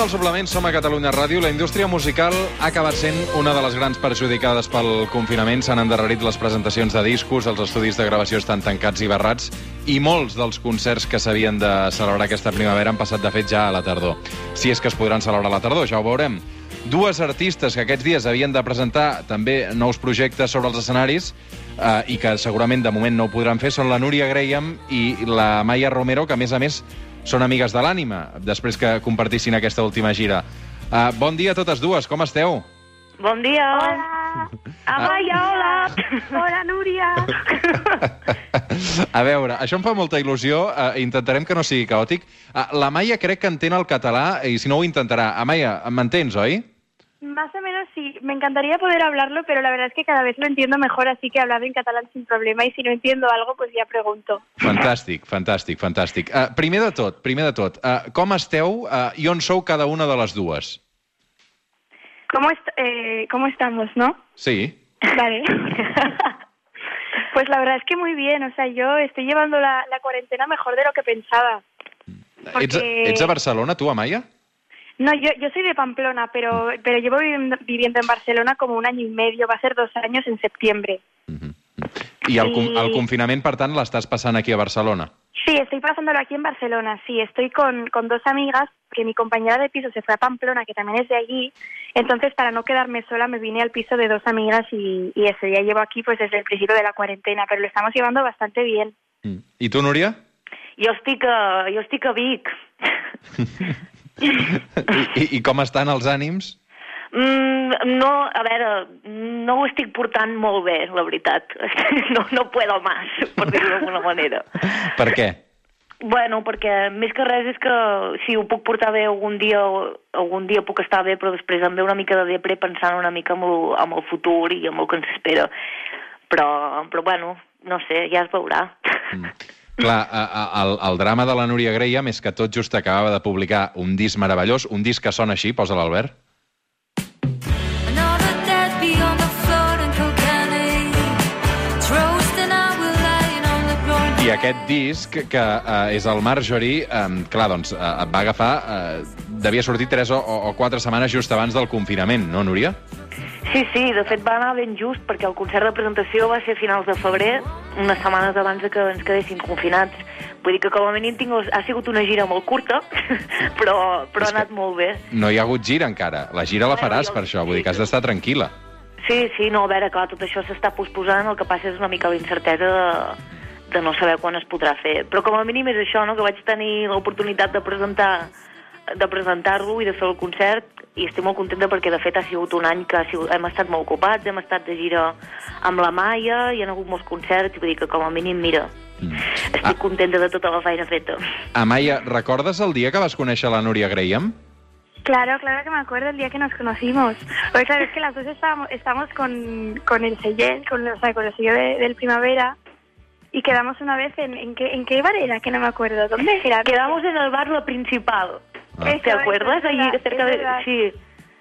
Som al suplement, som a Catalunya Ràdio. La indústria musical ha acabat sent una de les grans perjudicades pel confinament. S'han endarrerit les presentacions de discos, els estudis de gravació estan tancats i barrats, i molts dels concerts que s'havien de celebrar aquesta primavera han passat, de fet, ja a la tardor. Si és que es podran celebrar a la tardor, ja ho veurem. Dues artistes que aquests dies havien de presentar també nous projectes sobre els escenaris eh, i que segurament de moment no ho podran fer són la Núria Graham i la Maya Romero, que a més a més són amigues de l'ànima, després que compartissin aquesta última gira. Uh, bon dia a totes dues, com esteu? Bon dia. Hola! Amaya, hola. Hola, Núria! a veure, això em fa molta il·lusió, uh, intentarem que no sigui caòtic. Uh, la Maia crec que entén el català, i si no ho intentarà. Amaya, m'entens, oi? Más o menos sí. Me encantaría poder hablarlo, pero la verdad es que cada vez lo entiendo mejor, así que he hablado en catalán sin problema. Y si no entiendo algo, pues ya pregunto. Fantàstic, fantàstic, fantàstic. Uh, primer de tot, primer de tot, uh, com esteu uh, i on sou cada una de les dues? ¿Cómo, est- eh, ¿Cómo estamos, no? Sí. Vale. pues la verdad es que muy bien. O sea, yo estoy llevando la, la cuarentena mejor de lo que pensaba. Porque- Ets, ets a Barcelona, tu, Amaya? No, yo, yo soy de Pamplona, pero, pero llevo viviendo, viviendo en Barcelona como un año y medio. Va a ser dos años en septiembre. I el, I- el confinament, per tant, l'estàs passant aquí a Barcelona? Sí, estoy pasándolo aquí en Barcelona, sí. Estoy con, con dos amigas, que mi compañera de piso se fue a Pamplona, que también es de allí. Entonces, para no quedarme sola, me vine al piso de dos amigas y, y eso, ya llevo aquí pues desde el principio de la cuarentena, pero lo estamos llevando bastante bien. Mm. I tu, Núria? Jo estic a, jo estic a Vic. I, i, I com estan els ànims? Mm, no, a veure, no ho estic portant molt bé, la veritat. No, no puedo más, per dir-ho d'alguna manera. Per què? Bueno, perquè més que res és que sí, ho puc portar bé algun dia, algun dia puc estar bé, però després em ve una mica de depre pensant una mica en el, en el futur i en el que ens espera. Però, però bueno, no sé, ja es veurà. Mm. Clar, el, el drama de la Núria Graham és que tot just acabava de publicar un disc meravellós, un disc que sona així, posa l'Albert. I aquest disc, que uh, és el Marjorie, um, clar, doncs, uh, et va agafar... Uh, devia sortir 3 o, o 4 setmanes just abans del confinament, no, Núria? Sí, sí, de fet va anar ben just perquè el concert de presentació va ser a finals de febrer, unes setmanes abans que ens quedessin confinats. Vull dir que com a mínim tinc, ha sigut una gira molt curta, però, però ha anat molt bé. No hi ha hagut gira encara. La gira la Bueno, faràs jo- per això, vull dir que has d'estar tranquil·la. Sí, sí, no, a veure, clar, tot això s'està posposant, el que passa és una mica la incertesa de, de no saber quan es podrà fer. Però com a mínim és això, no?, que vaig tenir l'oportunitat de presentar de presentar-lo i de fer el concert i estic molt contenta perquè de fet ha sigut un any que ha sigut, hem estat molt ocupats, hem estat de gira amb la Maia, hi ha hagut molts concerts, i vull dir que com a mínim, mira, Mm. estic Ah. contenta de tota la feina feta. Amaya, recordes el dia que vas conèixer la Núria Graham? Claro, claro que me acuerdo el día que nos conocimos. Porque claro, es que las dos estábamos, estamos con, con el sello, con, o sea, con el sello de- del Primavera, y quedamos una vez en, en, qué, en qué bar era, que no me acuerdo. ¿Dónde era? Quedamos en el bar La Principal. Ah. ¿Te Eso, acuerdas? Allí cerca de... Sí,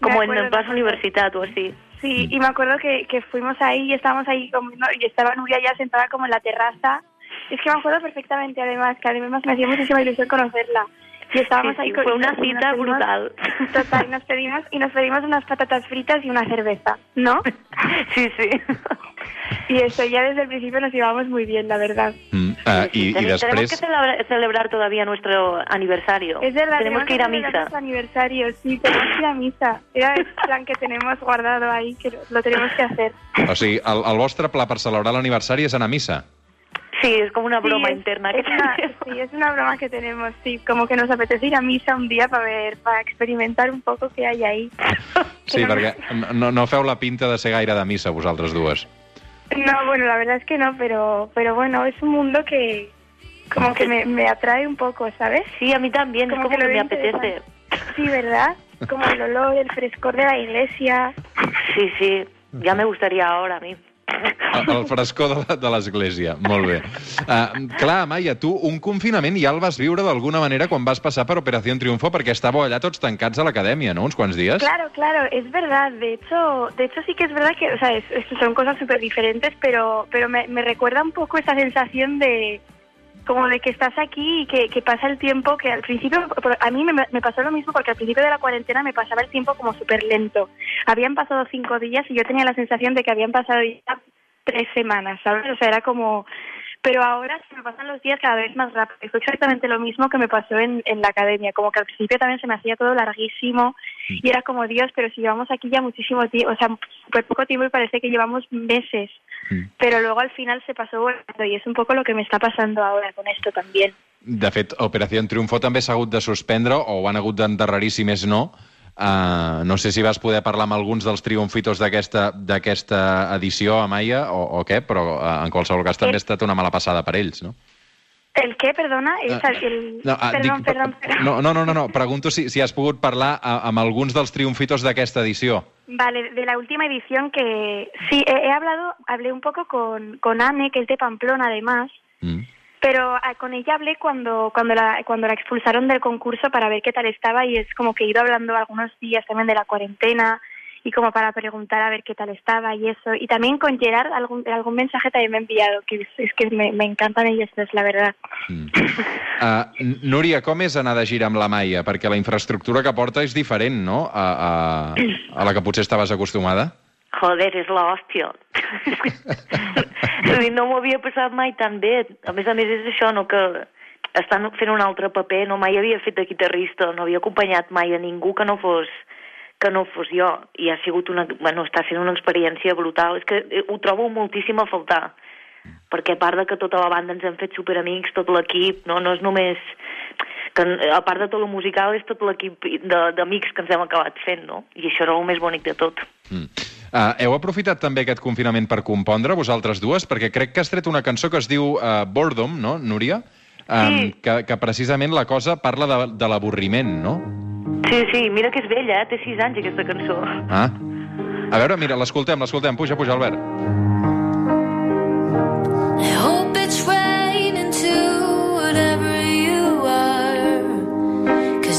como en el Plaza. Universitat o así. Sí, y me acuerdo que, que fuimos ahí y estábamos ahí comiendo, y estaba Nuria ya sentada como en la terraza. Es que me acuerdo perfectamente, además, que además me hacía muchísima ilusión conocerla. Y estábamos Sí, ahí sí, con- fue una nos cita pedimos- brutal. Total, y nos pedimos, y nos pedimos unas patatas fritas y una cerveza, ¿no? Sí, sí. Y eso, ya desde el principio nos llevamos muy bien, la verdad. Mm, uh, Sí, sí, ten- Tenemos que després... celebrar, todavía nuestro aniversario. Es verdad, Tenemos que ir a misa. aniversario, sí, tenemos que ir a misa. Era el plan que tenemos guardado ahí, que lo, tenemos que hacer. O sigui, el, el vostre pla per celebrar l'aniversari és anar a missa. Sí, es como una Sí, broma es- interna que es una, tenemos. sí, es una broma que tenemos, sí, como que nos apetece ir a misa un día para ver, para experimentar un poco qué hay ahí. Sí, Que no- perquè no, no feu la pinta de ser gaire de missa, vosaltres dues. No, bueno, la verdad es que no, pero, pero bueno, es un mundo que como que me, me atrae un poco, ¿sabes? Sí, a mí también, es como que, lo me apetece. Sí, ¿verdad? Como el olor, el frescor de la iglesia. Sí, sí, ya me gustaría ahora a mí. El, frescor de de l'església, molt bé. Uh, clar, Maia, tu un confinament ja el vas viure d'alguna manera quan vas passar per Operació Triunfo perquè estàveu allà tots tancats a l'acadèmia, no?, uns quants dies? Claro, claro, es verdad. De hecho, de hecho sí que es verdad que, o sea, es- son cosas súper diferentes, pero, pero me, me recuerda un poco esa sensación de como de que estás aquí y que, que pasa el tiempo, que al principio, a mí me, me pasó lo mismo porque al principio de la cuarentena me pasaba el tiempo como súper lento. Habían pasado cinco días y yo tenía la sensación de que habían pasado ya tres semanas, ¿sabes? O sea, era como... Pero ahora se me pasan los días cada vez más rápido. Fue exactamente lo mismo que me pasó en, en la academia. Como que al principio también se me hacía todo larguísimo y era como, Dios, pero si llevamos aquí ya muchísimo tiempo, o sea, súper poco tiempo y parece que llevamos meses. Mm. Pero luego al final se pasó volando y es un poco lo que me está pasando ahora con esto también. De fet, Operació Triunfo també s'ha hagut de suspendre, o ho han hagut d'endarrerir, si més no. Uh, no sé si vas poder parlar amb alguns dels triomfitos d'aquesta edició, Amaya, o, o què, però uh, en qualsevol cas també ha estat una mala passada per ells, no? ¿El qué, perdona? Es Ah, el... No, ah, perdón, dic, perdón, perdón. No, no, no, no, no. pregunto si, si has pogut parlar a, amb alguns dels triomfitos d'aquesta edició. Vale, de la última edición que sí, he, he hablado, hablé un poco con, con Anne, que es de Pamplona además, Mm. Pero ah, con ella hablé cuando, cuando, la, cuando la expulsaron del concurso para ver qué tal estaba y es como que he ido hablando algunos días también de la cuarentena y como para preguntar a ver qué tal estaba y eso. Y también con Gerard algún, algún mensaje también me ha enviado, que es, es que me, me encantan ellos tres, la verdad. Mm. Uh, Núria, com és anar de gira amb la Maia? Perquè la infraestructura que porta és diferent, no?, a, a, a la que potser estaves acostumada. Joder, és l'hòstia. no m'ho havia passat mai tan bé. A més a més és això, no, que estan fent un altre paper, no mai havia fet de guitarrista, no havia acompanyat mai a ningú que no fos que no fos jo. I ha sigut una... Bueno, està sent una experiència brutal. És que eh, ho trobo moltíssim a faltar. Perquè a part de que tota la banda ens hem fet superamics, tot l'equip, no, no és només... Que, a part de tot el musical, és tot l'equip de- d'amics que ens hem acabat fent, no? I això era el més bonic de tot. Mm. Uh, heu aprofitat també aquest confinament per compondre, vosaltres dues? Perquè crec que has tret una cançó que es diu uh, Boredom, no, Núria? Um, Sí. que, que precisament la cosa parla de, de l'avorriment, no? Sí, sí, mira que és vella, eh? té sis anys aquesta cançó. Ah. A veure, mira, l'escoltem, l'escoltem. Puja, puja, Albert.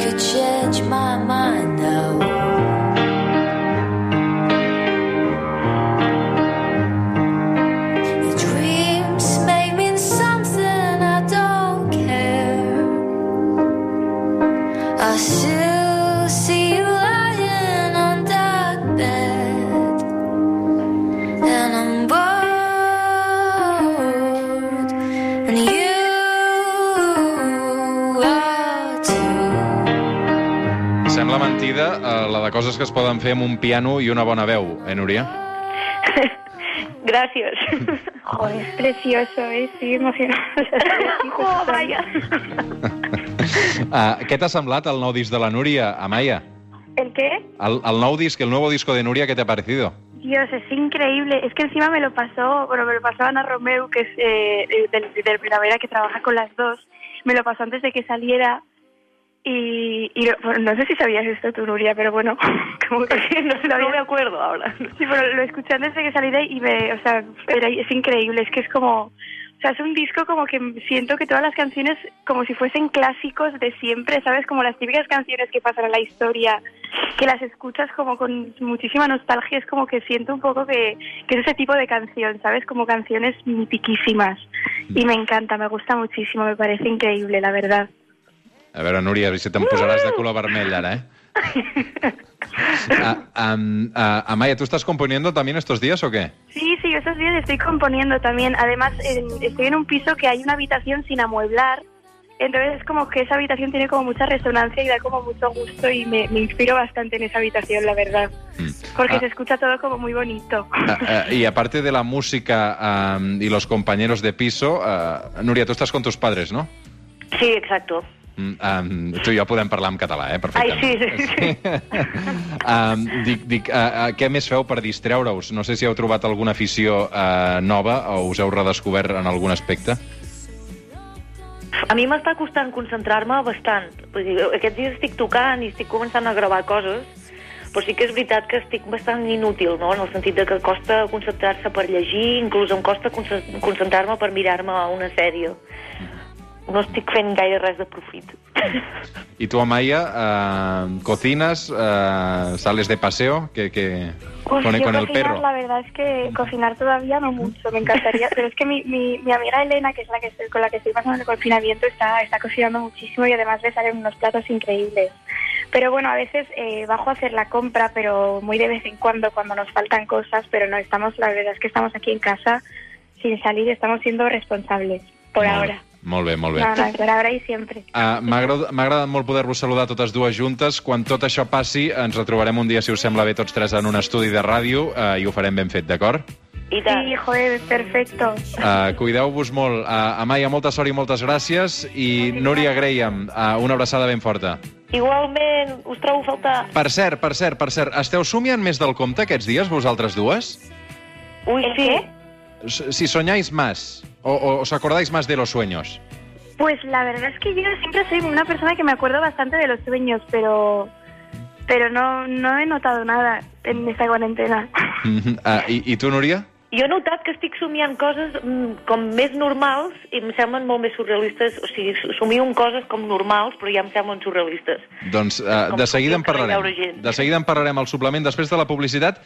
could change my mind now. Mentida uh, la de coses que es poden fer amb un piano i una bona veu, eh, Núria? Gràcies. Joder, es precioso, ¿eh? Estoy emocionada. Oh, vaya. Uh, què t'ha semblat el nou disc de la Núria, Amaya? ¿El qué? El, el nou disc, el nuevo disco de Núria, ¿qué te ha parecido? Dios, es increíble. Es que encima me lo pasó, bueno, me lo pasó Ana Romeu, que es eh, del, del Primavera, que trabaja con las dos. Me lo pasó antes de que saliera. Y, y bueno, no sé si sabías esto tú, Nuria, pero bueno, como que no lo No me acuerdo ahora. Sí, pero lo escuché antes de que saliera y me, o sea, era- es increíble, es que es como, o sea, es un disco como que siento que todas las canciones como si fuesen clásicos de siempre, ¿sabes? Como las típicas canciones que pasan en la historia, que las escuchas como con muchísima nostalgia, es como que siento un poco que, que es ese tipo de canción, ¿sabes? Como canciones mitiquísimas. Y me encanta, me gusta muchísimo, me parece increíble, la verdad. A veure, Núria, si te'n posaràs de color vermell ara, eh? Ah, um, ah, Amaya, ¿tú estás componiendo también estos días o qué? Sí, sí, yo esos días estoy componiendo también. Además, en- estoy en un piso que hay una habitación sin amueblar. Entonces es como que esa habitación tiene como mucha resonancia y da como mucho gusto y me, me inspiro bastante en esa habitación, la verdad. Mm. Porque Ah. se escucha todo como muy bonito. Ah, ah, y aparte de la música am, y los compañeros de piso, ah, Nuria, tú estás con tus padres, ¿no? Sí, exacto. Mm, um, tu i jo podem parlar en català, eh? Ai, Perfectament. sí, sí, sí. um, dic, dic uh, uh, què més feu per distreure-us? No sé si heu trobat alguna afició uh, nova o us heu redescobert en algun aspecte. A mi m'està costant concentrar-me bastant. Vull dir, aquests dies estic tocant i estic començant a gravar coses, però sí que és veritat que estic bastant inútil, no? en el sentit de que costa concentrar-se per llegir, inclús em costa conce- concentrar-me per mirar-me una sèrie. No estic fent gaire res de profit. I tu, Amaya, uh, cocinas, uh, sales de paseo, que, que... Uf, con, yo con el perro. la verdad es que cocinar todavía no mucho, me encantaría. Pero es que mi, mi, mi amiga Elena, que es la que estoy, con la que estoy pasando el confinamiento, está, está cocinando muchísimo y además le salen unos platos increíbles. Pero bueno, a veces eh, bajo a hacer la compra, pero muy de vez en cuando, cuando nos faltan cosas, pero no estamos, la verdad es que estamos aquí en casa sin salir, estamos siendo responsables, por ahora. Molt bé, molt bé. No, no, por ahora y siempre. Uh, M'ha agrad- m'ha agradat molt poder-vos saludar totes dues juntes. Quan tot això passi, ens retrobarem un dia, si us sembla bé, tots tres en un estudi de ràdio uh, i ho farem ben fet, d'acord? I tant. Sí, joder, perfecto. Uh, Cuideu-vos molt. Uh, Amaya, molta sort i moltes gràcies. I Núria Graham, uh, una abraçada ben forta. Igualment, us trobo a faltar. Per cert, per cert, per cert, esteu somiant més del compte aquests dies, vosaltres dues? Ui, ¿El sí. Si soñáis más, o, o os acordáis más de los sueños. Pues la verdad es que yo siempre soy una persona que me acuerdo bastante de los sueños, pero pero no, no he notado nada en esta cuarentena. Uh, i, I tu, Núria? Jo he notat que estic somiant coses mm, com més normals i em semblen molt més surrealistes. O sigui, somio en coses com normals, però ja em semblen surrealistes. Doncs uh, de seguida en parlarem. De seguida en parlarem al suplement després de la publicitat